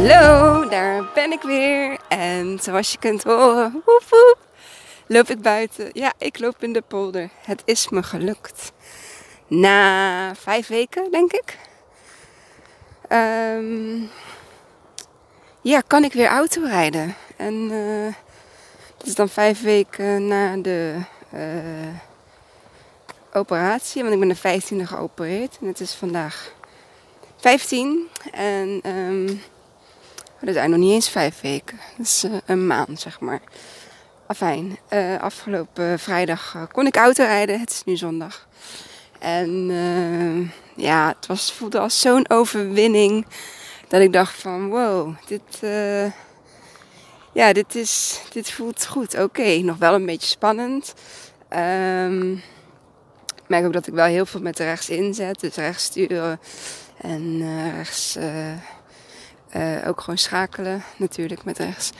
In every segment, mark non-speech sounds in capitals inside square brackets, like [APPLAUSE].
Hallo, daar ben ik weer. En zoals je kunt horen, woep loop ik buiten. Ja, ik loop in de polder. Het is me gelukt. Na vijf weken, denk ik. Ehm, ja, kan ik weer auto rijden. En uh, dat is dan vijf weken na de uh, operatie. Want ik ben de 15e geopereerd. En het is vandaag 15. En um, dat eigenlijk nog niet eens vijf weken. Dat is uh, een maand, zeg maar. Afijn, uh, afgelopen vrijdag uh, kon ik auto rijden. Het is nu zondag. En ja, het was, voelde als zo'n overwinning. Dat ik dacht van wow, dit, ja, dit, is, dit voelt goed. Oké, nog wel een beetje spannend. Um, ik merk ook dat ik wel heel veel met rechts inzet. Dus rechts sturen en rechts ook gewoon schakelen natuurlijk met rechts.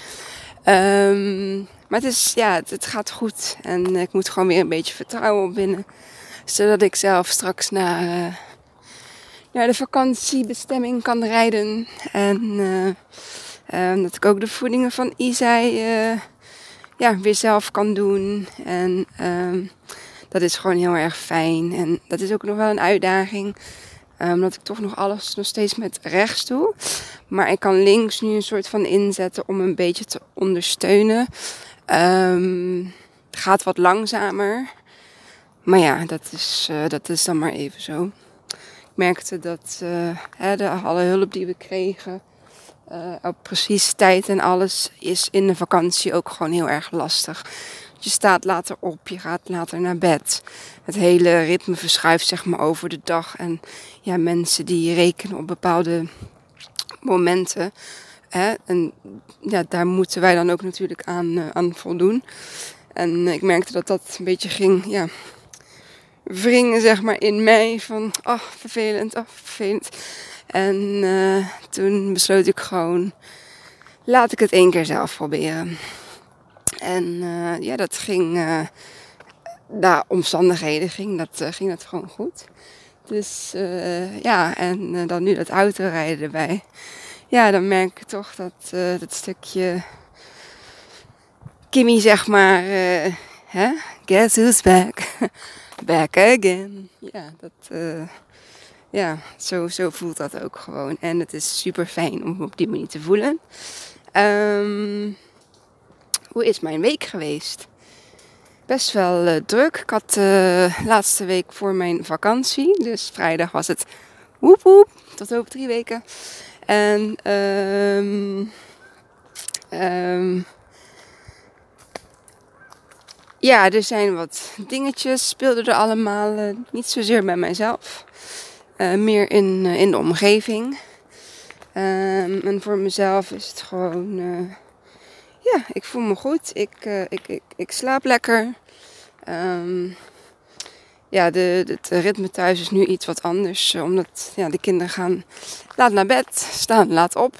Um, maar het, is, ja, het, gaat goed. En ik moet gewoon weer een beetje vertrouwen opwinnen. Zodat ik zelf straks naar, uh, naar de vakantiebestemming kan rijden. En uh, dat ik ook de voedingen van Isai ja, weer zelf kan doen. En um, dat is gewoon heel erg fijn. En dat is ook nog wel een uitdaging. Omdat ehm, ik toch nog alles nog steeds met rechts doe. Maar ik kan links nu een soort van inzetten om een beetje te ondersteunen. Um, het gaat wat langzamer. Maar ja, dat is, uh, dat is dan maar even zo. Ik merkte dat uh, de, alle hulp die we kregen, uh, op precies tijd en alles, is in de vakantie ook gewoon heel erg lastig. Je staat later op, je gaat later naar bed. Het hele ritme verschuift zeg maar over de dag. En ja, mensen die rekenen op bepaalde momenten. Hè? En ja, daar moeten wij dan ook natuurlijk aan, uh, aan voldoen. En ik merkte dat dat een beetje ging, ja, wringen zeg maar in mij. Van, ach, vervelend, ach, vervelend. En uh, toen besloot ik gewoon, laat ik het één keer zelf proberen. En uh, ja, dat ging, uh, na omstandigheden ging dat, uh, ging dat gewoon goed. Dus ja, en dan nu dat autorijden erbij. Ja, dan merk ik toch dat dat stukje Kimmy, zeg maar, hè? guess who's back? [LAUGHS] back again. Ja, dat, ja zo, zo voelt dat ook gewoon. En het is super fijn om op die manier te voelen. Um, hoe is mijn week geweest? Best wel uh, druk. Ik had de uh, laatste week voor mijn vakantie. Dus vrijdag was het woep woep. Tot over drie weken. En um, um, ja, er zijn wat dingetjes. Speelden er allemaal uh, niet zozeer bij mijzelf. Meer in, in de omgeving. Um, en voor mezelf is het gewoon ja, ik voel me goed. Ik, uh, ik, ik, ik, slaap lekker. Um, ja, de, het ritme thuis is nu iets wat anders. Uh, omdat ja, de kinderen gaan laat naar bed, [LAUGHS] staan laat op.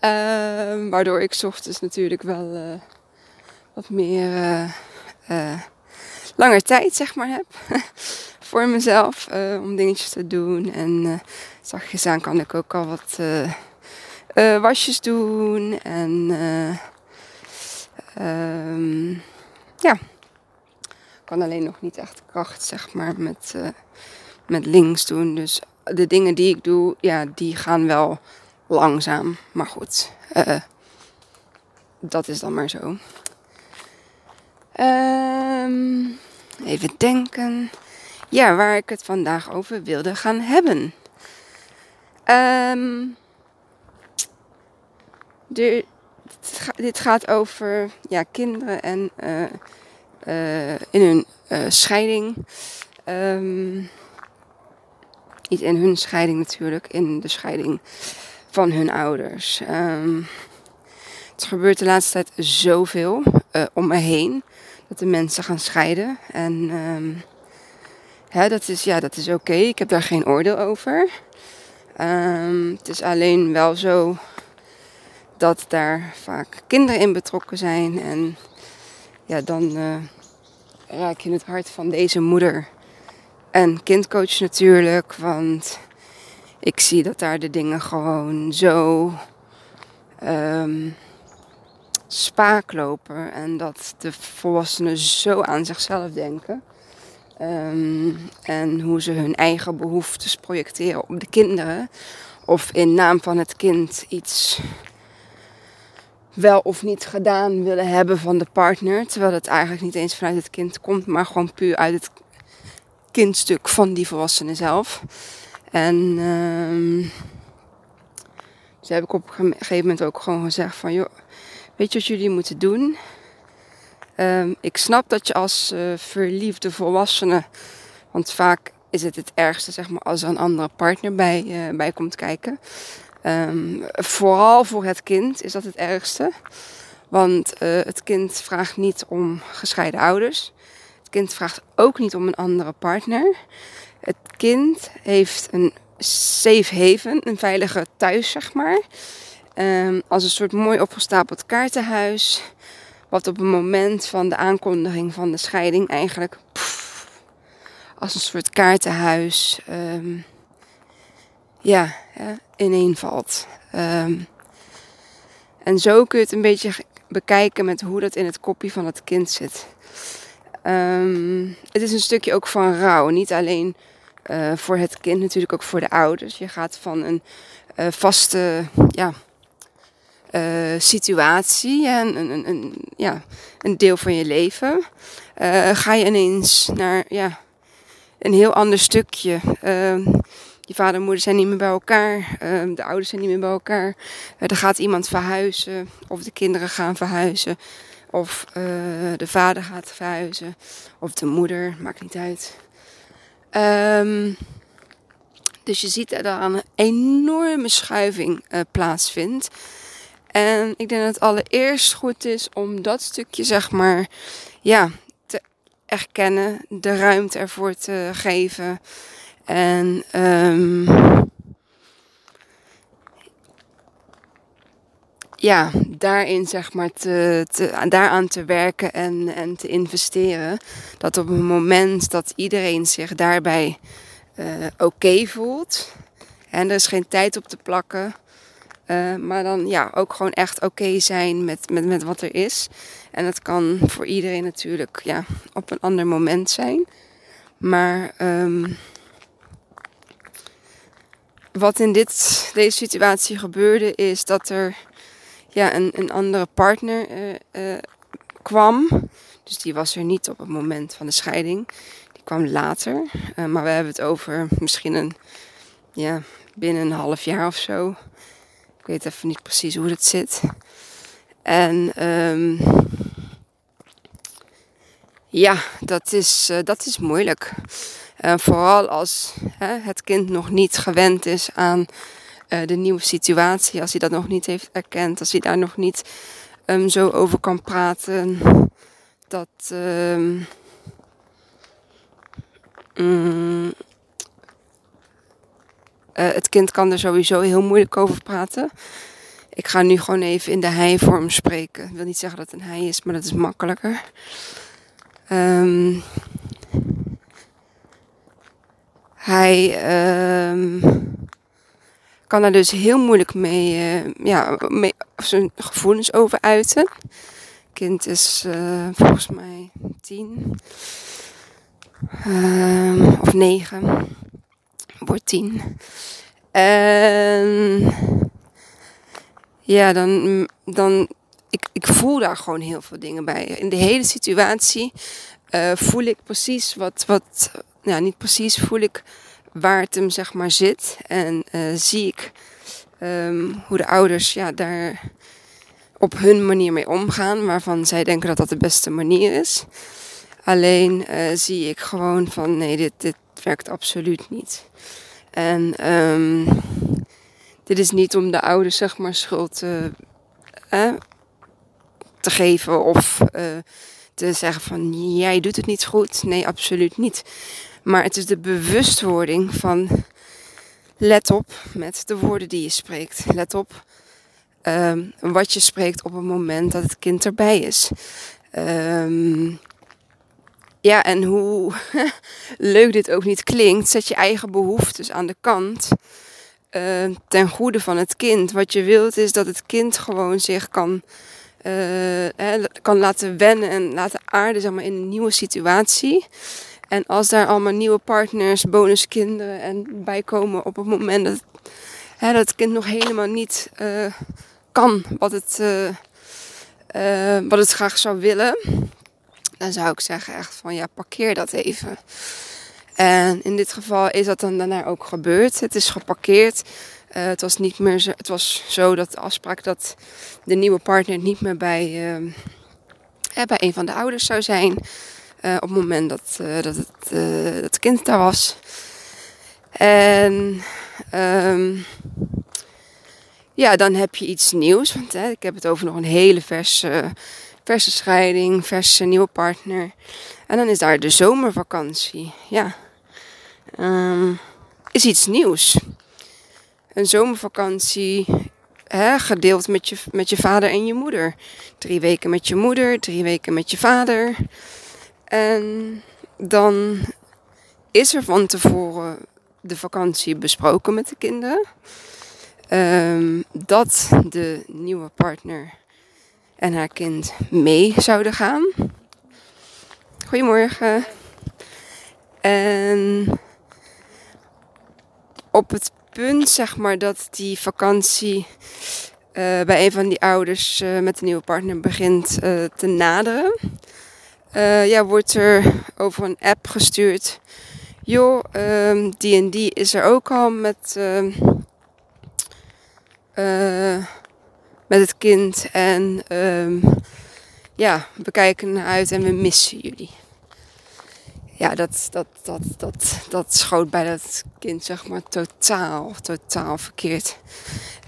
um, [LAUGHS] waardoor ik ochtends natuurlijk wel uh, wat meer langer tijd zeg maar heb. [LAUGHS] voor mezelf om dingetjes te doen. En zachtjes aan kan ik ook al wat wasjes doen. En Um, ja, kan alleen nog niet echt kracht, zeg maar, met, uh, met links doen. Dus de dingen die ik doe, ja, die gaan wel langzaam. Maar goed, uh, dat is dan maar zo. Um, even denken. Ja, waar ik het vandaag over wilde gaan hebben. Um, dit gaat over ja, kinderen en uh, uh, in hun uh, scheiding. Um, in hun scheiding natuurlijk, in de scheiding van hun ouders. Um, het gebeurt de laatste tijd zoveel om me heen dat de mensen gaan scheiden. En um, hè, dat is, ja, dat is oké, ik heb daar geen oordeel over. het is alleen wel zo dat daar vaak kinderen in betrokken zijn. En ja, dan uh, raak je het hart van deze moeder en kindcoach natuurlijk. Want ik zie dat daar de dingen gewoon zo um, spaak lopen en dat de volwassenen zo aan zichzelf denken. Ehm, en hoe ze hun eigen behoeftes projecteren op de kinderen. Of in naam van het kind iets wel of niet gedaan willen hebben van de partner. Terwijl het eigenlijk niet eens vanuit het kind komt, maar gewoon puur uit het kindstuk van die volwassene zelf. En um, heb ik op een gegeven moment ook gewoon gezegd van... joh, weet je wat jullie moeten doen? Um, ik snap dat je als uh, verliefde volwassene... want vaak is het het ergste zeg maar, als er een andere partner bij, uh, bij komt kijken... Um, vooral voor het kind is dat het ergste. Want uh, het kind vraagt niet om gescheiden ouders. Het kind vraagt ook niet om een andere partner. Het kind heeft een safe haven, een veilige thuis, zeg maar. Um, als een soort mooi opgestapeld kaartenhuis. Wat op het moment van de aankondiging van de scheiding eigenlijk als een soort kaartenhuis ja, ja, ineenvalt. Um, en zo kun je het een beetje bekijken met hoe dat in het kopje van het kind zit. Um, het is een stukje ook van rouw. Niet alleen uh, voor het kind, natuurlijk ook voor de ouders. Je gaat van een uh, vaste ja, uh, situatie, een, een, een, ja, een deel van je leven, ga je ineens naar ja, een heel ander stukje. Ehm, je vader en moeder zijn niet meer bij elkaar, ehm, de ouders zijn niet meer bij elkaar. er gaat iemand verhuizen, of de kinderen gaan verhuizen. Of uh, de vader gaat verhuizen. Of de moeder, maakt niet uit. Um, dus je ziet dat er een enorme schuiving uh, plaatsvindt. En ik denk dat het allereerst goed is om dat stukje, zeg maar, ja, te erkennen, de ruimte ervoor te geven. En um, ja, daarin zeg maar te, te, daaraan te werken en, en te investeren. Dat op het moment dat iedereen zich daarbij uh, oké voelt. En er is geen tijd op te plakken. Uh, maar dan ja, ook gewoon echt oké zijn met, met, met wat er is. En dat kan voor iedereen natuurlijk ja, op een ander moment zijn. Maar um, wat in dit, deze situatie gebeurde is dat er ja, een, een andere partner uh, uh, kwam. Dus die was er niet op het moment van de scheiding. Die kwam later. Uh, maar we hebben het over misschien een, ja, binnen een half jaar of zo. Ik weet even niet precies hoe het zit. En um, ja, dat is, dat is moeilijk. Vooral als het kind nog niet gewend is aan uh, de nieuwe situatie, als hij dat nog niet heeft erkend, als hij daar nog niet um, zo over kan praten, dat um, mm, uh, het kind kan er sowieso heel moeilijk over praten. Ik ga nu gewoon even in de hij-vorm spreken. Ik wil niet zeggen dat het een hij is, maar dat is makkelijker. Um, hij kan daar dus heel moeilijk mee, uh, ja, zijn gevoelens over uiten. kind is uh, volgens mij tien uh, of negen, wordt tien. En ja, dan, dan ik, ik voel daar gewoon heel veel dingen bij. In de hele situatie uh, voel ik precies wat, wat, ja, niet precies, voel ik waar het hem zeg maar zit. En uh, zie ik um, hoe de ouders ja, daar op hun manier mee omgaan, waarvan zij denken dat dat de beste manier is. Alleen uh, zie ik gewoon van nee, dit, dit werkt absoluut niet. En um, dit is niet om de ouders zeg maar schuld te, geven of uh, te zeggen van jij doet het niet goed. Nee, absoluut niet. Maar het is de bewustwording van let op met de woorden die je spreekt. Let op um, wat je spreekt op het moment dat het kind erbij is. Um, ja, en hoe [LAUGHS] leuk dit ook niet klinkt, zet je eigen behoeftes aan de kant. uh, ten goede van het kind. Wat je wilt is dat het kind gewoon zich kan, uh, kan laten wennen en laten aarden zeg maar, in een nieuwe situatie. En als daar allemaal nieuwe partners, bonuskinderen en bij komen op het moment dat, hè, dat het kind nog helemaal niet uh, kan wat het, wat het graag zou willen, dan zou ik zeggen echt van ja, parkeer dat even. En in dit geval is dat dan daarna ook gebeurd. Het is geparkeerd. Het was niet meer zo, het was zo dat de afspraak dat de nieuwe partner niet meer bij, bij een van de ouders zou zijn. Uh, op het moment dat, dat, het, het kind daar was. En um, ja, dan heb je iets nieuws. Want hè, ik heb het over nog een hele verse, verse scheiding, verse nieuwe partner. En dan is daar de zomervakantie. Ja, um, is iets nieuws. Een zomervakantie hè, gedeeld met je, met je vader en je moeder. Drie weken met je moeder, drie weken met je vader. En dan is er van tevoren de vakantie besproken met de kinderen. Um, dat de nieuwe partner en haar kind mee zouden gaan. Goedemorgen. En op het punt, zeg maar, dat die vakantie uh, bij een van die ouders uh, met de nieuwe partner begint uh, te naderen. Ja, wordt er over een app gestuurd. Joh, die en die is er ook al met, ehm, met het kind. En um, ja, we kijken naar uit en we missen jullie ja, dat, dat, dat, dat, dat schoot bij dat kind zeg maar totaal, totaal verkeerd.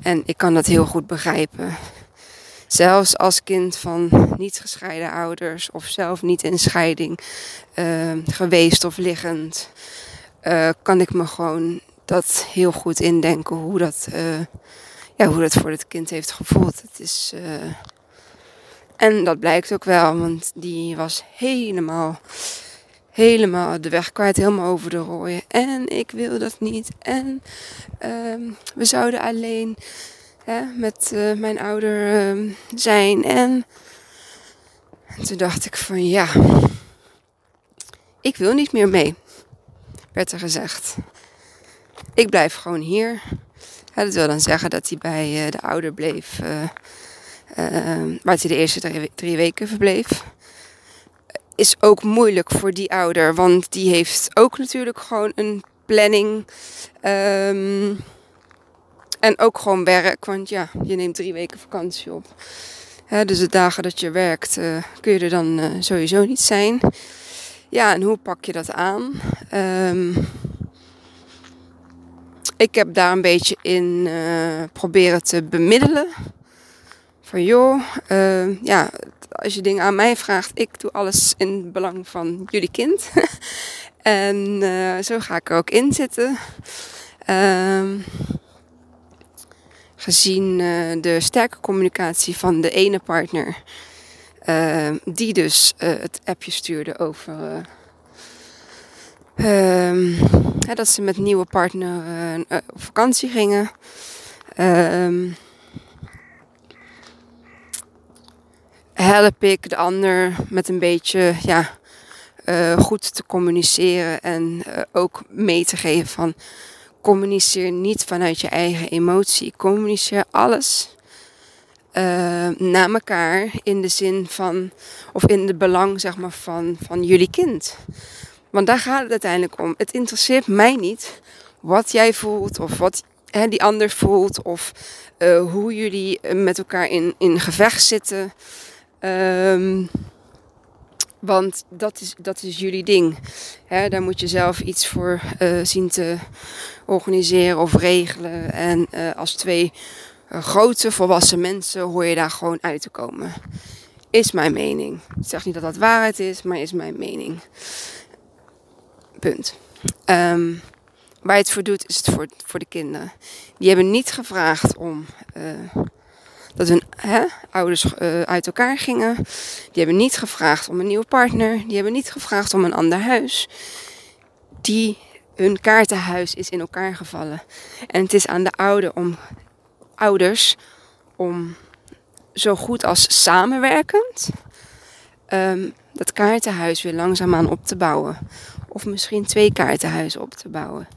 En ik kan dat heel goed begrijpen. Zelfs als kind van niet gescheiden ouders of zelf niet in scheiding uh, geweest of liggend, uh, kan ik me gewoon dat heel goed indenken hoe dat, uh, ja, hoe dat voor het kind heeft gevoeld. Het is, en dat blijkt ook wel, want die was helemaal helemaal de weg kwijt, helemaal over de rooien. En ik wil dat niet. En um, we zouden alleen met uh, mijn ouder um, zijn. En, en toen dacht ik van ja, ik wil niet meer mee, werd er gezegd. Ik blijf gewoon hier. Ja, dat wil dan zeggen dat hij bij uh, de ouder bleef, uh, waar hij de eerste drie, weken verbleef is ook moeilijk voor die ouder. Want die heeft ook natuurlijk gewoon een planning. Um, en ook gewoon werk. Want ja, je neemt drie weken vakantie op. dus de dagen dat je werkt uh, kun je er dan uh, sowieso niet zijn. Ja, en hoe pak je dat aan? Um, ik heb daar een beetje in uh, proberen te bemiddelen. Van joh, ja, als je dingen aan mij vraagt, ik doe alles in het belang van jullie kind. [LAUGHS] en zo ga ik er ook in zitten. Uh, gezien uh, de sterke communicatie van de ene partner, uh, die dus het appje stuurde over. Ehm, dat ze met nieuwe partner op vakantie gingen. Ehm, help ik de ander met een beetje ja, goed te communiceren en ook mee te geven van communiceer niet vanuit je eigen emotie. Communiceer alles uh, naar elkaar in de zin van, of in de belang zeg maar van, van jullie kind. Want daar gaat het uiteindelijk om. Het interesseert mij niet wat jij voelt of wat hè, die ander voelt of hoe jullie met elkaar in, in gevecht zitten. Um, want dat is, dat is jullie ding. Daar moet je zelf iets voor uh, zien te organiseren of regelen. En uh, als twee uh, grote volwassen mensen hoor je daar gewoon uit te komen. Is mijn mening. Ik zeg niet dat dat waarheid is, maar is mijn mening. Punt. Um, waar je het voor doet, is het voor, voor de kinderen. Die hebben niet gevraagd om dat hun hè, ouders uh, uit elkaar gingen. Die hebben niet gevraagd om een nieuwe partner. Die hebben niet gevraagd om een ander huis. Die hun kaartenhuis is in elkaar gevallen. En het is aan de oude om, ouders om zo goed als samenwerkend um, dat kaartenhuis weer langzaamaan op te bouwen. Of misschien twee kaartenhuizen op te bouwen.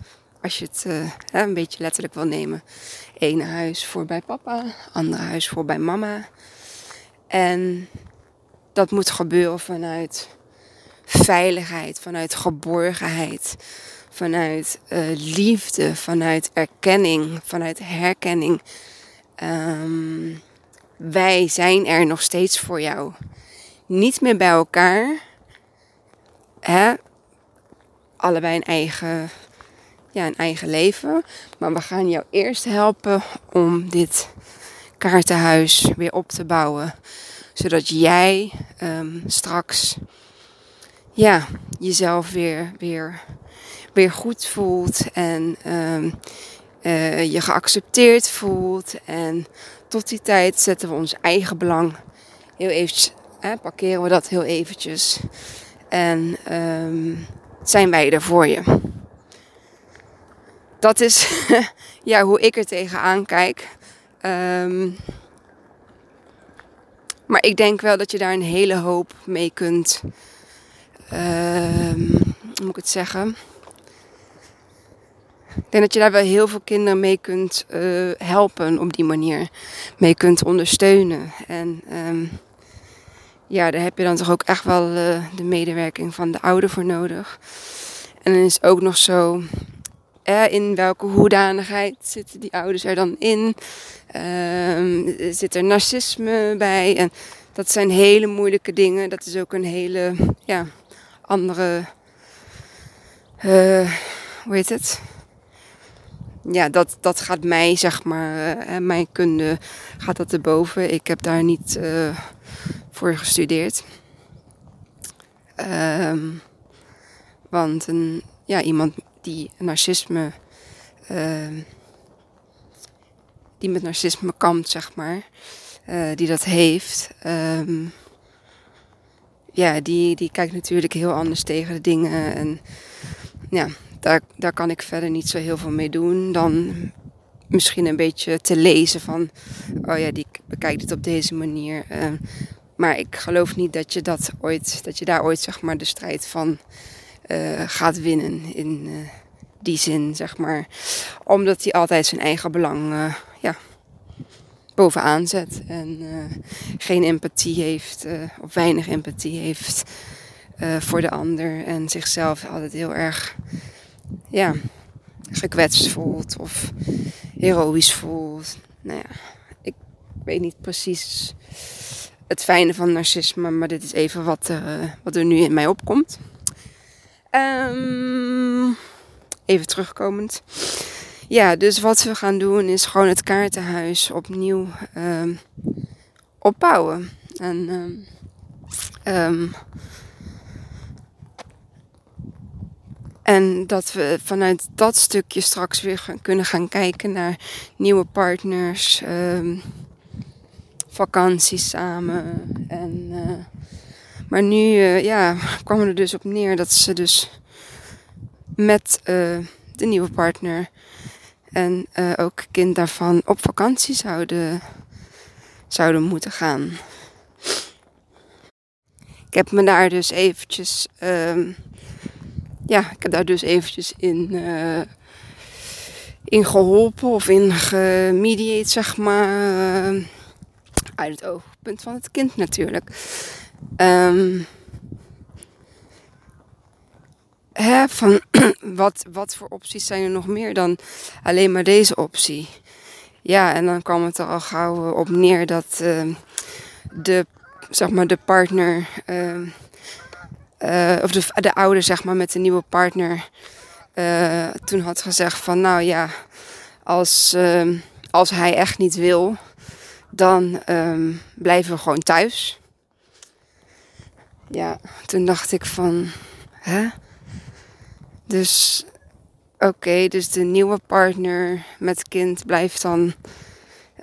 Als je het uh, een beetje letterlijk wil nemen. Ene huis voor bij papa, andere huis voor bij mama. En dat moet gebeuren vanuit veiligheid, vanuit geborgenheid, vanuit uh, liefde, vanuit erkenning, vanuit herkenning. Um, wij zijn er nog steeds voor jou. Niet meer bij elkaar. Hè? Allebei een eigen, ja, een eigen leven. Maar we gaan jou eerst helpen om dit kaartenhuis weer op te bouwen. Zodat jij um, straks ja, jezelf weer, weer, weer goed voelt. En um, uh, je geaccepteerd voelt. En tot die tijd zetten we ons eigen belang heel eventjes, parkeren we dat heel eventjes. En um, zijn wij er voor je. Dat is [LAUGHS] ja, hoe ik er tegenaan kijk. Um, maar ik denk wel dat je daar een hele hoop mee kunt. Um, hoe moet ik het zeggen? Ik denk dat je daar wel heel veel kinderen mee kunt uh, helpen op die manier. Mee kunt ondersteunen. En um, ja, daar heb je dan toch ook echt wel uh, de medewerking van de ouder voor nodig. En dan is ook nog zo, eh, in welke hoedanigheid zitten die ouders er dan in? Um, zit er narcisme bij? En dat zijn hele moeilijke dingen. Dat is ook een hele ja, andere. Uh, hoe heet het? ja, dat, dat gaat mij, zeg maar, uh, mijn kunde gaat dat erboven. Ik heb daar niet voor gestudeerd. Um, want een, ja, iemand die narcisme, uh, die met narcisme kampt, zeg maar, die dat heeft, um, ja, die, die kijkt natuurlijk heel anders tegen de dingen. En ja, daar, daar kan ik verder niet zo heel veel mee doen. Dan misschien een beetje te lezen van, oh ja, die bekijkt het op deze manier. Uh, maar ik geloof niet dat je dat ooit, dat je daar ooit zeg maar de strijd van gaat winnen in uh, die zin, zeg maar. Omdat hij altijd zijn eigen belang, uh, ja, bovenaan zet en geen empathie heeft of weinig empathie heeft voor de ander en zichzelf altijd heel erg ja, gekwetst voelt of heroïs voelt. Nou ja, ik weet niet precies het fijne van narcisme, maar dit is even wat, wat er nu in mij opkomt. Um, even terugkomend. Ja, dus wat we gaan doen is gewoon het kaartenhuis opnieuw um, opbouwen. En um, En dat we vanuit dat stukje straks weer kunnen gaan kijken naar nieuwe partners, um, vakanties samen. En, uh, maar nu uh, ja, [LAUGHS] kwam er dus op neer dat ze dus met uh, de nieuwe partner en ook kind daarvan op vakantie zouden, zouden moeten gaan. Ik heb me daar dus eventjes. Um, ja, ik heb daar dus eventjes in, uh, in geholpen of in gemediate, zeg maar. Uh, uit het oogpunt van het kind natuurlijk. Um, hè, van [CLEARS THROAT] wat, wat voor opties zijn er nog meer dan alleen maar deze optie? Ja, en dan kwam het er al gauw op neer dat uh, de, zeg maar, de partner uh, of de, de ouder zeg maar met de nieuwe partner uh, toen had gezegd van nou ja, als, als hij echt niet wil, dan blijven we gewoon thuis. Ja, toen dacht ik van, hè? Dus oké, dus de nieuwe partner met kind blijft dan,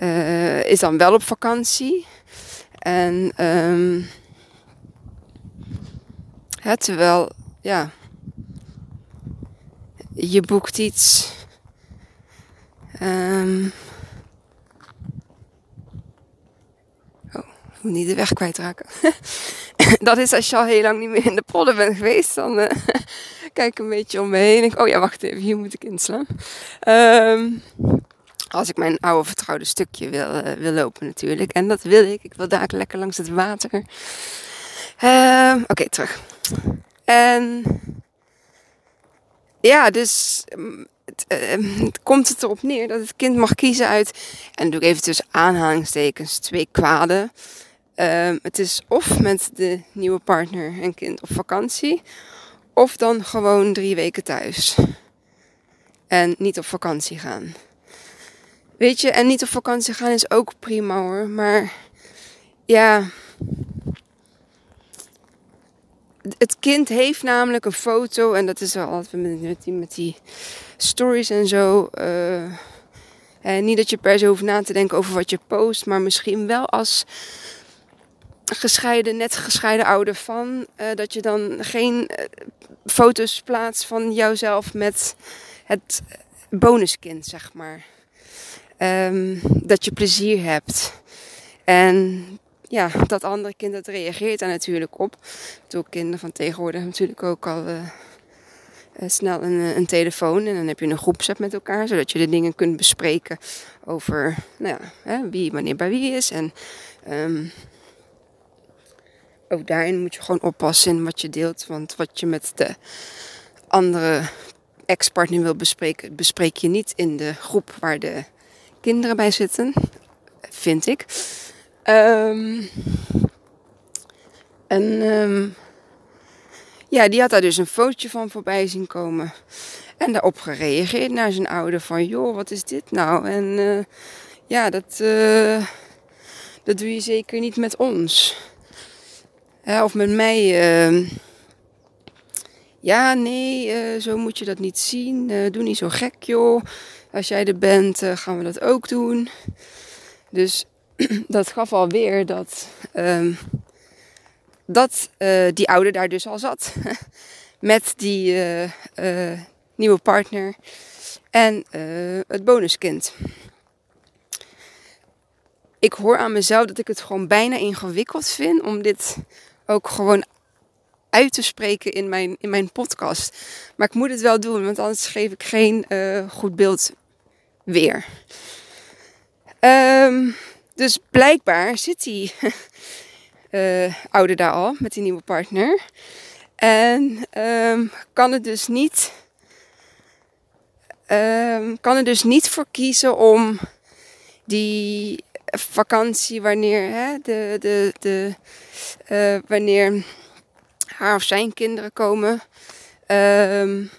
uh, is dan wel op vakantie. En um, terwijl, ja. je boekt iets. Um, oh, ik moet niet de weg kwijtraken. [LAUGHS] [LAUGHS] dat is als je al heel lang niet meer in de polder bent geweest. Dan uh, [LAUGHS] kijk ik een beetje om me heen. Oh ja, wacht even, hier moet ik inslaan. Um, als ik mijn oude vertrouwde stukje wil, uh, wil lopen natuurlijk. En dat wil ik. Ik wil daar lekker langs het water. Uh, Oké, terug. En ja, dus mm, het, komt het erop neer dat het kind mag kiezen uit, en doe ik even tussen aanhalingstekens, twee kwaden. Uh, het is of met de nieuwe partner en kind op vakantie, of dan gewoon drie weken thuis. En niet op vakantie gaan. Weet je, en niet op vakantie gaan is ook prima hoor. Maar ja. Het kind heeft namelijk een foto. En dat is wel altijd met die, stories en zo. En niet dat je per se hoeft na te denken over wat je post. Maar misschien wel als gescheiden, net gescheiden ouder van. Uh, dat je dan geen uh, foto's plaatst van jouzelf met het bonuskind, zeg maar. Um, dat je plezier hebt. En ja, dat andere kind dat reageert daar natuurlijk op. Door kinderen van tegenwoordig natuurlijk ook al uh, snel een, een, telefoon. En dan heb je een groepsapp met elkaar, zodat je de dingen kunt bespreken over nou ja, hè, wie wanneer bij wie is. En um, ook daarin moet je gewoon oppassen in wat je deelt. Want wat je met de andere ex-partner wil bespreken, bespreek je niet in de groep waar de kinderen bij zitten, vind ik. Um, en um, ja, die had daar dus een fotootje van voorbij zien komen. En daarop gereageerd naar zijn ouder van, joh, wat is dit nou? En uh, ja, dat, uh, dat doe je zeker niet met ons. Of met mij. ja, nee, zo moet je dat niet zien. doe niet zo gek, joh als jij er bent, uh, gaan we dat ook doen. Dus [CLEARS THROAT] dat gaf alweer dat, um, dat die ouder daar dus al zat. [LAUGHS] Met die nieuwe partner en het bonuskind. Ik hoor aan mezelf dat ik het gewoon bijna ingewikkeld vind om dit ook gewoon uit te spreken in mijn, in mijn podcast. Maar ik moet het wel doen, want anders geef ik geen uh, goed beeld weer. Um, dus blijkbaar zit die [LAUGHS] uh, ouder daar al met die nieuwe partner. En um, kan het dus niet. Um, kan er dus niet voor kiezen om die vakantie wanneer hè, de, de, de, uh, wanneer haar of zijn kinderen komen. Um,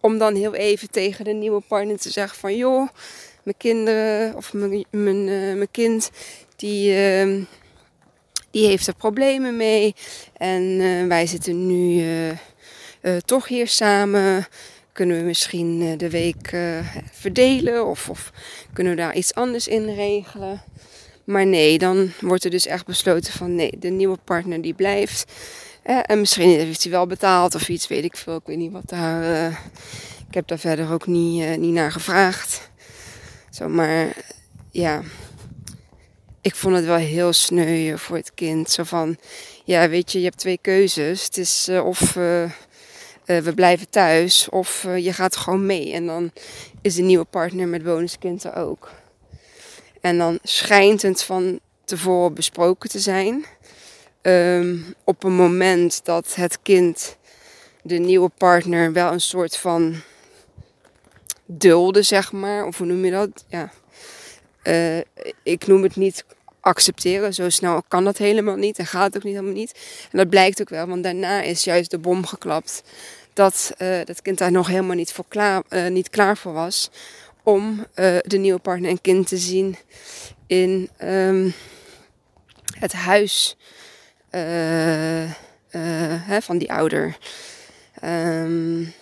om dan heel even tegen de nieuwe partner te zeggen van joh, mijn kinderen of mijn, mijn, uh, mijn kind die, uh, die heeft er problemen mee. En uh, wij zitten nu toch hier samen. Kunnen we misschien de week verdelen of, of kunnen we daar iets anders in regelen? Maar nee, dan wordt er dus echt besloten van nee, de nieuwe partner die blijft. Eh, en misschien heeft hij wel betaald of iets, weet ik veel. Ik weet niet wat daar. Ik heb daar verder ook niet, niet naar gevraagd. Zo, maar ja. Ik vond het wel heel sneu voor het kind. Zo van, ja, weet je, je hebt twee keuzes. Het is of we blijven thuis of je gaat gewoon mee. En dan is de nieuwe partner met bonuskind er ook. En dan schijnt het van tevoren besproken te zijn. Um, op een moment dat het kind de nieuwe partner wel een soort van dulde, zeg maar. Of hoe noem je dat? Ja. Uh, ik noem het niet accepteren. Zo snel kan dat helemaal niet en gaat ook niet helemaal niet. En dat blijkt ook wel, want daarna is juist de bom geklapt. Dat uh, dat kind daar nog helemaal niet, voor klaar, uh, niet klaar voor was. Om de nieuwe partner en kind te zien in um, het huis hè, van die ouder. Um,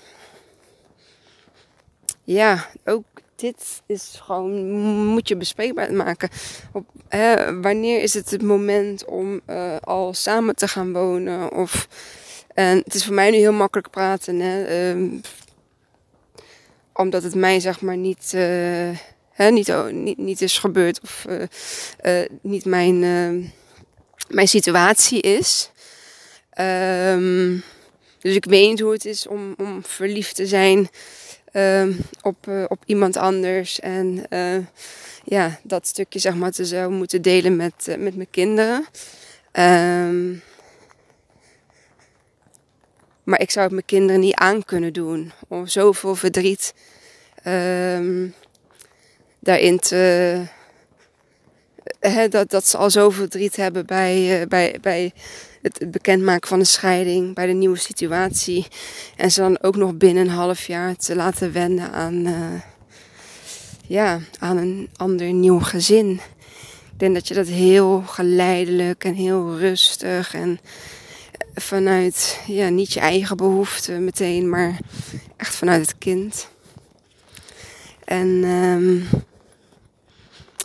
ja, ook dit is gewoon, moet je bespreekbaar maken. Op, hè, wanneer is het het moment om al samen te gaan wonen? Of En het is voor mij nu heel makkelijk praten. Hè? Ehm, omdat het mij zeg maar niet, uh, hè, niet, niet, is gebeurd of uh, niet mijn, ehm, mijn situatie is. Um, dus ik weet niet hoe het is om, om verliefd te zijn op, op iemand anders. En ja, dat stukje zeg maar te zou moeten delen met, met mijn kinderen. Um, maar ik zou het mijn kinderen niet aan kunnen doen. Om zoveel verdriet um, daarin te. dat, dat ze al zoveel verdriet hebben bij, uh, bij, bij het bekendmaken van een scheiding, bij de nieuwe situatie. En ze dan ook nog binnen een half jaar te laten wennen aan, uh, ja, aan een ander nieuw gezin. Ik denk dat je dat heel geleidelijk en heel rustig en vanuit ja, niet je eigen behoeften meteen, maar echt vanuit het kind. En um,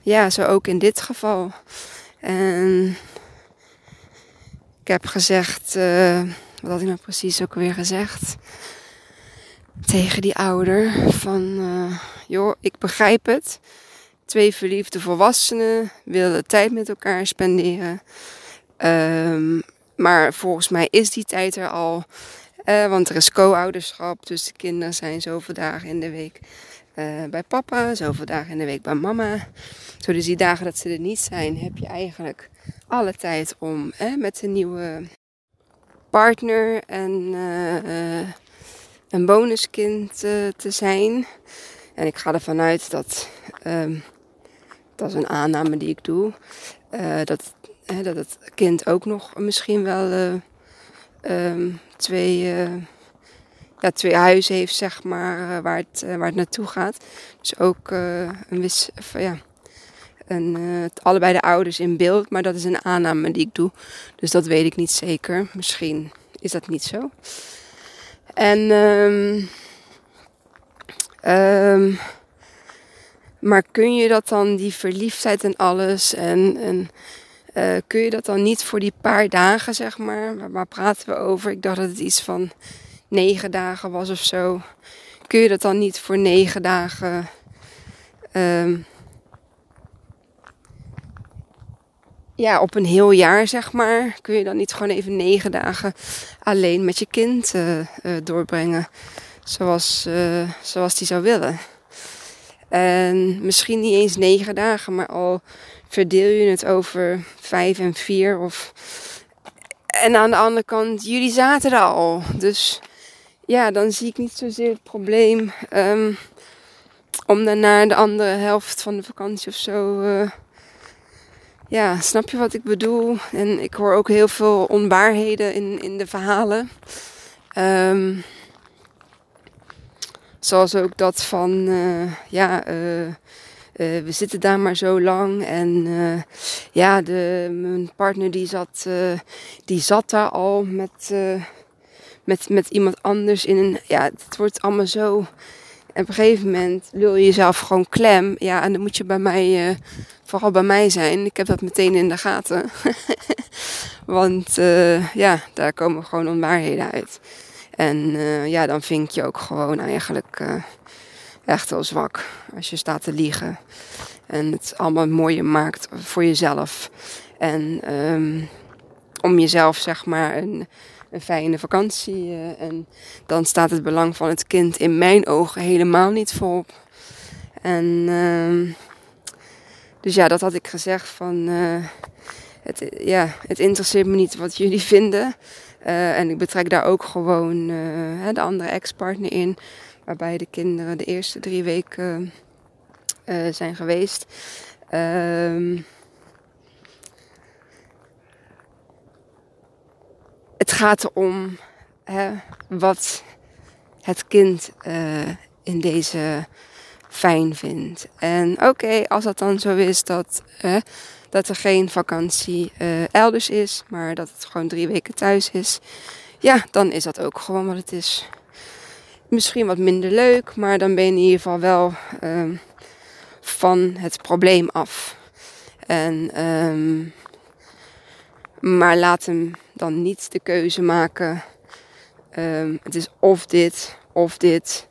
ja, zo ook in dit geval. En ik heb gezegd, uh, wat had ik nou precies ook weer gezegd? Tegen die ouder van, uh, joh, ik begrijp het. Twee verliefde volwassenen willen tijd met elkaar spenderen. Um, maar volgens mij is die tijd er al. Uh, want er is co-ouderschap, dus de kinderen zijn zoveel dagen in de week uh, bij papa, zoveel dagen in de week bij mama. Zo dus die dagen dat ze er niet zijn, heb je eigenlijk alle tijd om met een nieuwe partner en een bonuskind te zijn. En ik ga ervan uit dat, um, dat is een aanname die ik doe, dat dat het kind ook nog misschien wel uh, um, twee, uh, ja, twee huizen heeft, zeg maar, uh, waar, het, waar het naartoe gaat. Dus ook een wis, ja, een, allebei de ouders in beeld, maar dat is een aanname die ik doe. Dus dat weet ik niet zeker. Misschien is dat niet zo. En um, um, maar kun je dat dan, die verliefdheid en alles en, en uh, kun je dat dan niet voor die paar dagen, zeg maar? Waar, praten we over? Ik dacht dat het iets van negen dagen was of zo. Kun je dat dan niet voor negen dagen. Um, ja, op een heel jaar, zeg maar. Kun je dan niet gewoon even negen dagen alleen met je kind uh, uh, doorbrengen? Zoals, zoals die zou willen. En misschien niet eens negen dagen, maar al verdeel je het over vijf en vier. Of... En aan de andere kant, jullie zaten er al. Dus ja, dan zie ik niet zozeer het probleem um, om daarna de andere helft van de vakantie of zo. Uh, ja, snap je wat ik bedoel? En ik hoor ook heel veel onwaarheden in, in de verhalen. Um, zoals ook dat van, uh, ja, uh, uh, we zitten daar maar zo lang. En ja, de, mijn partner die zat, die zat daar al met, met, met iemand anders in een. Ja, het wordt allemaal zo. En op een gegeven moment lul je jezelf gewoon klem. Ja, en dan moet je bij mij, vooral bij mij zijn. Ik heb dat meteen in de gaten. [LAUGHS] Want ja, daar komen gewoon onwaarheden uit. En ja, dan vind je ook gewoon eigenlijk echt heel zwak als je staat te liegen. En het allemaal mooier maakt voor jezelf. En um, om jezelf zeg maar een, een fijne vakantie. Uh, en dan staat het belang van het kind in mijn ogen helemaal niet voorop. En um, dus ja, dat had ik gezegd van... Het, ja, het interesseert me niet wat jullie [LAUGHS] vinden. Uh, en ik betrek daar ook gewoon de andere ex-partner in. Waarbij de kinderen de eerste drie weken uh, zijn geweest. Um, het gaat erom hè, wat het kind in deze fijn vindt. En oké, als dat dan zo is dat, dat er geen vakantie elders is, maar dat het gewoon drie weken thuis is, ja, dan is dat ook gewoon wat het is misschien wat minder leuk, maar dan ben je in ieder geval wel um, van het probleem af. En, um, maar laat hem dan niet de keuze maken Ehm, het is of dit, of dit.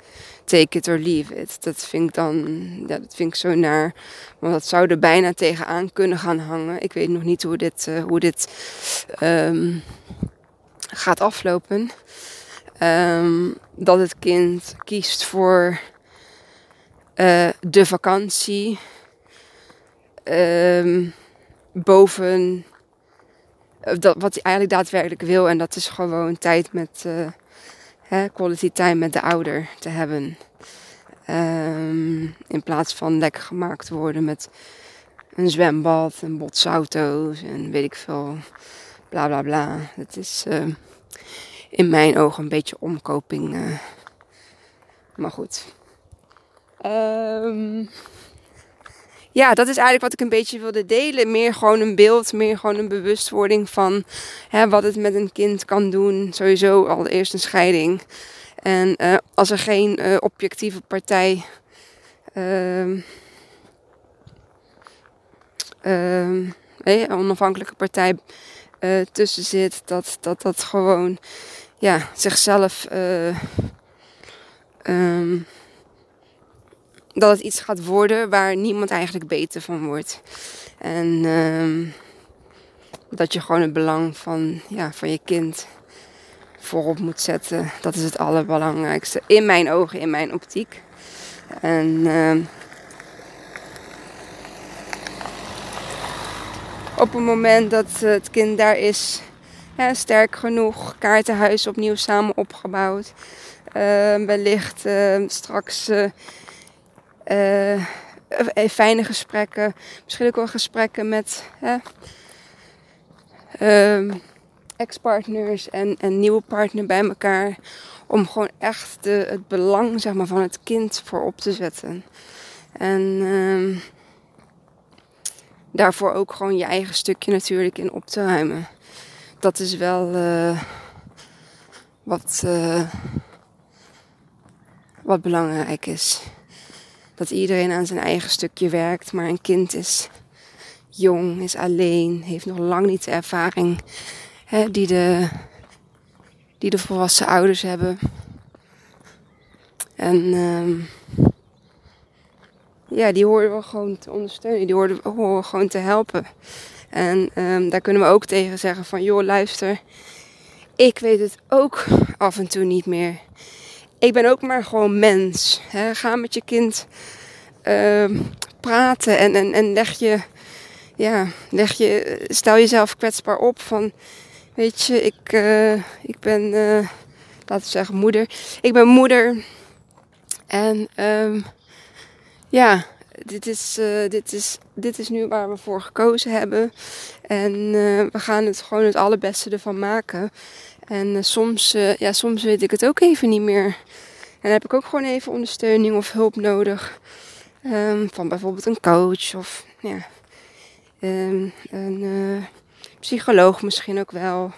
Take it or leave it. Dat vind ik dan, ja, dat vind ik zo naar. Want dat zou er bijna tegenaan kunnen gaan hangen. Ik weet nog niet hoe dit, uh, hoe dit ehm, gaat aflopen. Ehm, dat het kind kiest voor uh, de vakantie um, boven dat, wat hij eigenlijk daadwerkelijk wil. En dat is gewoon tijd met hè, quality time met de ouder te hebben. Um, in plaats van lekker gemaakt worden met een zwembad en botsauto's en weet ik veel. Bla bla bla. Het is uh, in mijn ogen een beetje omkoping. Uh, maar goed. Um, ja, dat is eigenlijk wat ik een beetje wilde delen. Meer gewoon een beeld, meer gewoon een bewustwording van hè, wat het met een kind kan doen. Sowieso al eerst een scheiding. En uh, als er geen uh, objectieve partij uh, een onafhankelijke partij uh, tussen zit, dat dat, dat gewoon ja, zichzelf um, dat het iets gaat worden waar niemand eigenlijk beter van wordt. En uh, dat je gewoon het belang van, ja, van je kind voorop moet zetten. Dat is het allerbelangrijkste. In mijn ogen, in mijn optiek. En uh, op het moment dat het kind daar is, sterk genoeg, kaartenhuis opnieuw samen opgebouwd. Uh, wellicht ehm, straks eh, uh, fijne gesprekken. Misschien ook wel gesprekken met uh, ex-partners en een nieuwe partner bij elkaar. Om gewoon echt de, het belang zeg maar, van het kind voorop te zetten. En uh, daarvoor ook gewoon je eigen stukje natuurlijk in op te ruimen. Dat is wel uh, wat, wat belangrijk is dat iedereen aan zijn eigen stukje werkt. Maar een kind is jong, is alleen, heeft nog lang niet de ervaring hè, die, de, die de volwassen ouders hebben. En um, ja, die horen we gewoon te ondersteunen, die horen, we gewoon te helpen. En um, daar kunnen we ook tegen zeggen van, joh, luister, ik weet het ook af en toe niet meer ik ben ook maar gewoon mens. Hè. Ga met je kind uh, praten en, en, en leg je, ja, leg je, stel jezelf kwetsbaar op van, weet je, ik, uh, ik ben, uh, laten we zeggen, moeder. Ik ben moeder en um, ja, dit is, uh, dit, is, dit is nu waar we voor gekozen hebben. En we gaan het gewoon het allerbeste ervan maken. En uh, soms, ja, soms weet ik het ook even niet meer. En dan heb ik ook gewoon even ondersteuning of hulp nodig. Um, van bijvoorbeeld een coach of ja, um, een psycholoog misschien ook wel.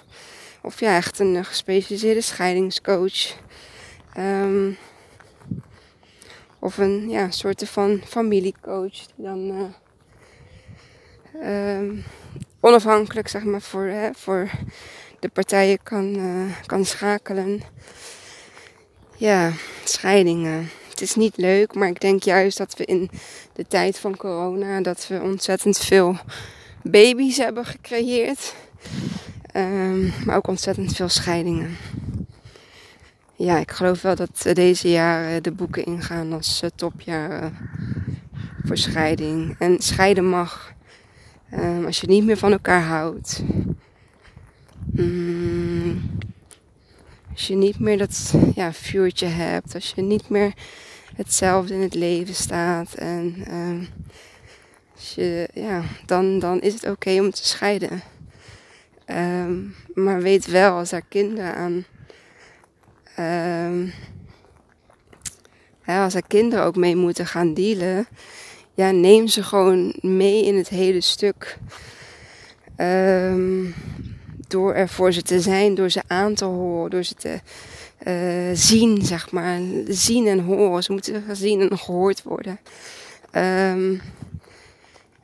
Of ja, echt een gespecialiseerde scheidingscoach. Um, of een ja, soort van familiecoach die dan onafhankelijk zeg maar voor, hè, voor de partijen kan, uh, kan schakelen. Ja, scheidingen. Het is niet leuk, maar ik denk juist dat we in de tijd van corona dat we ontzettend veel baby's hebben gecreëerd. Um, maar ook ontzettend veel scheidingen ja, ik geloof wel dat deze jaren de boeken ingaan als uh, topjaren voor scheiding. En scheiden mag um, als je niet meer van elkaar houdt. Mm, als je niet meer dat ja, vuurtje hebt. Als je niet meer hetzelfde in het leven staat. En als je, ja, dan, dan is het oké om te scheiden. Um, maar weet wel, als daar kinderen aan Um, als er kinderen ook mee moeten gaan dealen, ja, neem ze gewoon mee in het hele stuk. Door er voor ze te zijn, door ze aan te horen, door ze te uh, zien, zeg maar. Zien en horen. Ze moeten gezien en gehoord worden. Um,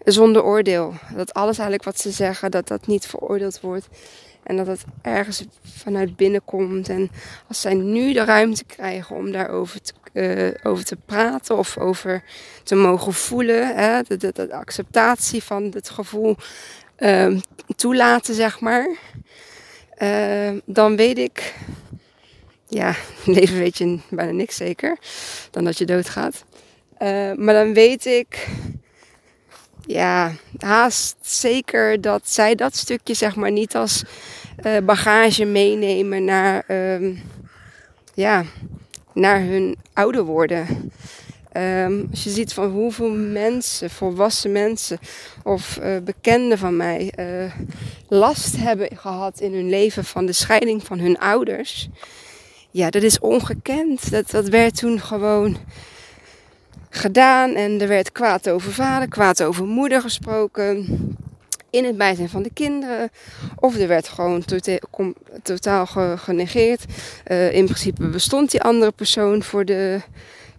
zonder oordeel. Dat alles eigenlijk wat ze zeggen, dat dat niet veroordeeld wordt. En dat het ergens vanuit binnen komt. En als zij nu de ruimte krijgen om daarover te, uh, over te praten of over te mogen voelen. Hè, de, de acceptatie van het gevoel uh, toelaten, zeg maar. Uh, dan weet ik, ja, [LAUGHS] leven weet je bijna niks zeker. Dan dat je doodgaat. Uh, maar dan weet ik ja, haast zeker dat zij dat stukje zeg maar niet als uh, bagage meenemen naar, ja, naar hun ouder worden. Um, als je ziet van hoeveel mensen, volwassen mensen of uh, bekenden van mij uh, last hebben gehad in hun leven van de scheiding van hun ouders. Ja, dat is ongekend. Dat, dat werd toen gewoon gedaan. En er werd kwaad over vader, kwaad over moeder gesproken. In het bijzijn van de kinderen. Of er werd gewoon totaal genegeerd. Uh, in principe bestond die andere persoon voor, de,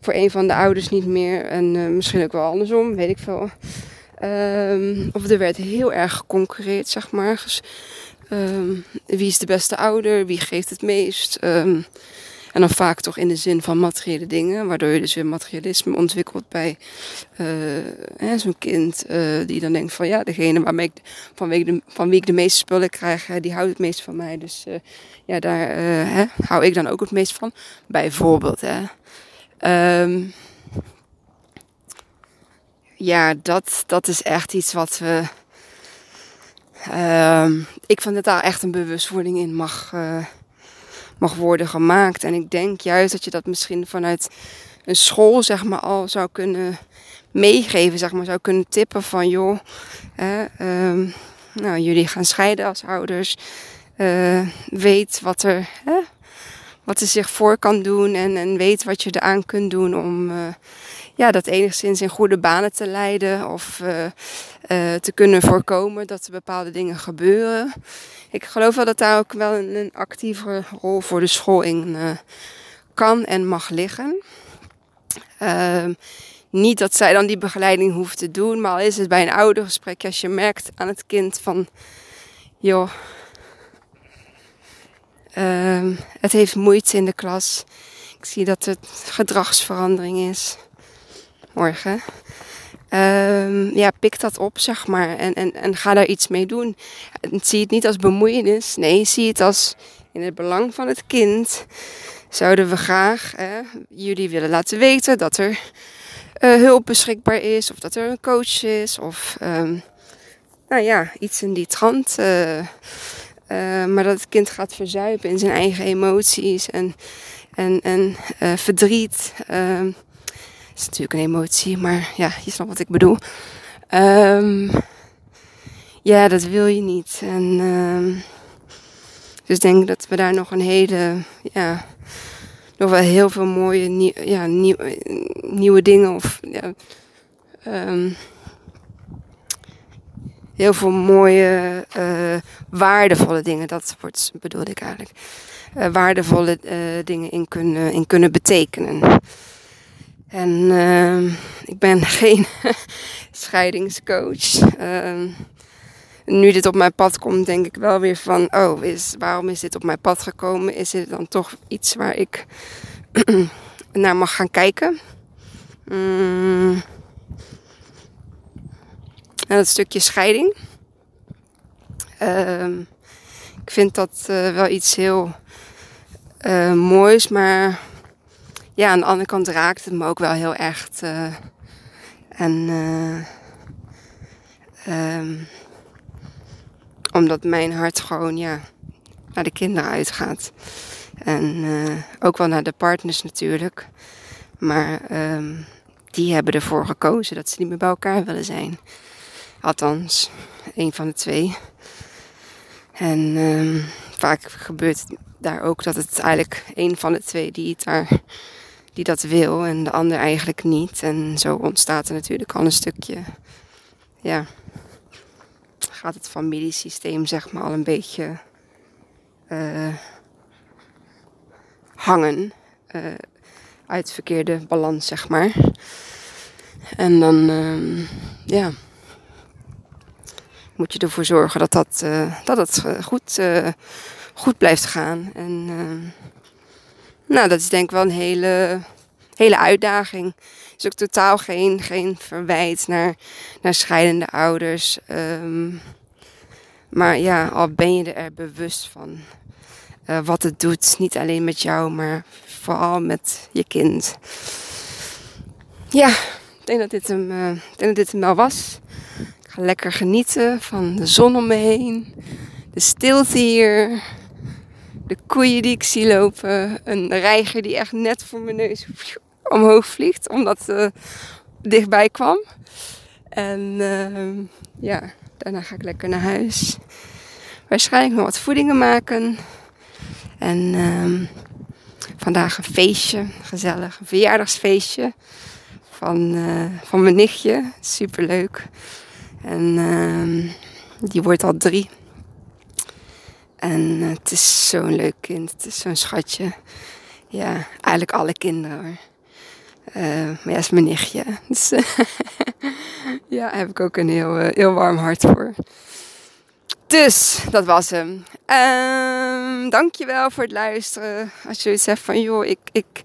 voor een van de ouders niet meer. En uh, misschien ook wel andersom, weet ik veel. Um, of er werd heel erg geconcurreerd, zeg maar. Dus, um, wie is de beste ouder? Wie geeft het meest? Um, en dan vaak toch in de zin van materiële dingen, waardoor je dus weer materialisme ontwikkelt bij uh, zo'n kind uh, die dan denkt van ja, degene waarmee ik, van, wie ik de, van de meeste spullen krijg, die houdt het meest van mij. Dus ja, daar hè, hou ik dan ook het meest van. Bijvoorbeeld. Hè. Um, ja, dat, dat is echt iets wat we. Um, ik vind dat daar echt een bewustwording in mag mag worden gemaakt. En ik denk juist dat je dat misschien vanuit een school zeg maar al zou kunnen meegeven, zeg maar, zou kunnen tippen van joh, hè, um, nou, jullie gaan scheiden als ouders. Uh, weet wat er, hè, wat er zich voor kan doen en, en weet wat je eraan kunt doen om uh, ja, dat enigszins in goede banen te leiden of uh, te kunnen voorkomen dat er bepaalde dingen gebeuren ik geloof wel dat daar ook wel een, een actievere rol voor de school in kan en mag liggen. Uh, niet dat zij dan die begeleiding hoeft te doen, maar al is het bij een oudergesprek, als je merkt aan het kind van, joh, uh, het heeft moeite in de klas. Ik zie dat het gedragsverandering is. Morgen. Um, ja, pik dat op, zeg maar. En, en, en ga daar iets mee doen. En zie het niet als bemoeienis. Nee, zie het als in het belang van het kind. Zouden we graag jullie willen laten weten dat er uh, hulp beschikbaar is. Of dat er een coach is. Of um, nou ja, iets in die trant. Uh, uh, maar dat het kind gaat verzuipen in zijn eigen emoties en, en, en verdriet. Uh, is natuurlijk een emotie, maar ja, je snapt wat ik bedoel. Um, ja, dat wil je niet. En um, dus denk dat we daar nog een hele, ja, nog wel heel veel mooie ja, nieuw, nieuwe dingen of ja, heel veel mooie, uh, waardevolle dingen, dat wordt, bedoelde ik eigenlijk. Uh, waardevolle uh, dingen in kunnen, in kunnen betekenen. En ik ben [LAUGHS] geen scheidingscoach. Uh, nu dit op mijn pad komt, denk ik wel weer van: oh, is, waarom is dit op mijn pad gekomen? Is dit dan toch iets waar ik [CLEARS THROAT] naar mag gaan kijken? Mm. En dat stukje scheiding. Uh, ik vind dat uh, wel iets heel uh, moois, maar ja, aan de andere kant raakt het me ook wel heel. Uh, en uh, um, omdat mijn hart gewoon ja, naar de kinderen uitgaat. En ook wel naar de partners natuurlijk. Maar um, die hebben ervoor gekozen dat ze niet meer bij elkaar willen zijn. Althans, een van de twee. En um, vaak gebeurt daar ook dat het eigenlijk een van de twee die daar die dat wil en de ander eigenlijk niet. En zo ontstaat er natuurlijk al een stukje, ja, gaat het familiesysteem zeg maar al een beetje uh, hangen. Uh, uit verkeerde balans, zeg maar. En dan, uh, ja, moet je ervoor zorgen dat, dat, dat het goed, goed blijft gaan. En nou, dat is denk ik wel een hele, hele uitdaging. Het is ook totaal geen, geen verwijt naar, naar scheidende ouders. Ehm, maar ja, al ben je er bewust van uh, wat het doet. Niet alleen met jou, maar vooral met je kind. Ja, denk dat dit hem, uh, ik denk dat dit hem wel was. Ga lekker genieten van de zon om me heen. De stilte hier. De koeien die ik zie lopen. Een reiger die echt net voor mijn neus [LAUGHS] omhoog vliegt. Omdat uh, dichtbij kwam. En ehm, ja, daarna ga ik lekker naar huis. Waarschijnlijk nog wat voedingen maken. En ehm, vandaag een feestje, gezellig, een verjaardagsfeestje van, uh, van mijn nichtje. Super leuk. En uh, die wordt al drie. En het is zo'n leuk kind, het is zo'n schatje. Ja, eigenlijk alle kinderen hoor. Uh, maar ja, is mijn nichtje. [LAUGHS] Dus [LAUGHS] ja, daar heb ik ook een heel, heel warm hart voor. Dus, dat was hem. Um, dankjewel voor het luisteren. Als je zegt van, joh, ik, ik,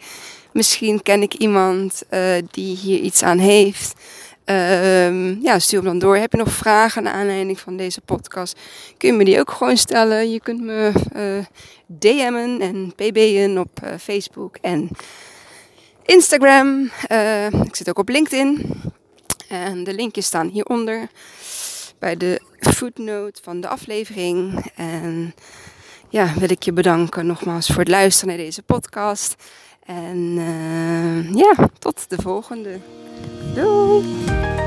misschien ken ik iemand uh, die hier iets aan heeft. Um, ja, stuur hem dan door. Heb je nog vragen naar aanleiding van deze podcast? Kun je me die ook gewoon stellen. Je kunt me uh, DM'en en pb'en op uh, Facebook en Instagram. ik zit ook op LinkedIn. En de linkjes staan hieronder bij de footnote van de aflevering. En ja, wil ik je bedanken nogmaals voor het luisteren naar deze podcast. En ja, tot de volgende. Doei!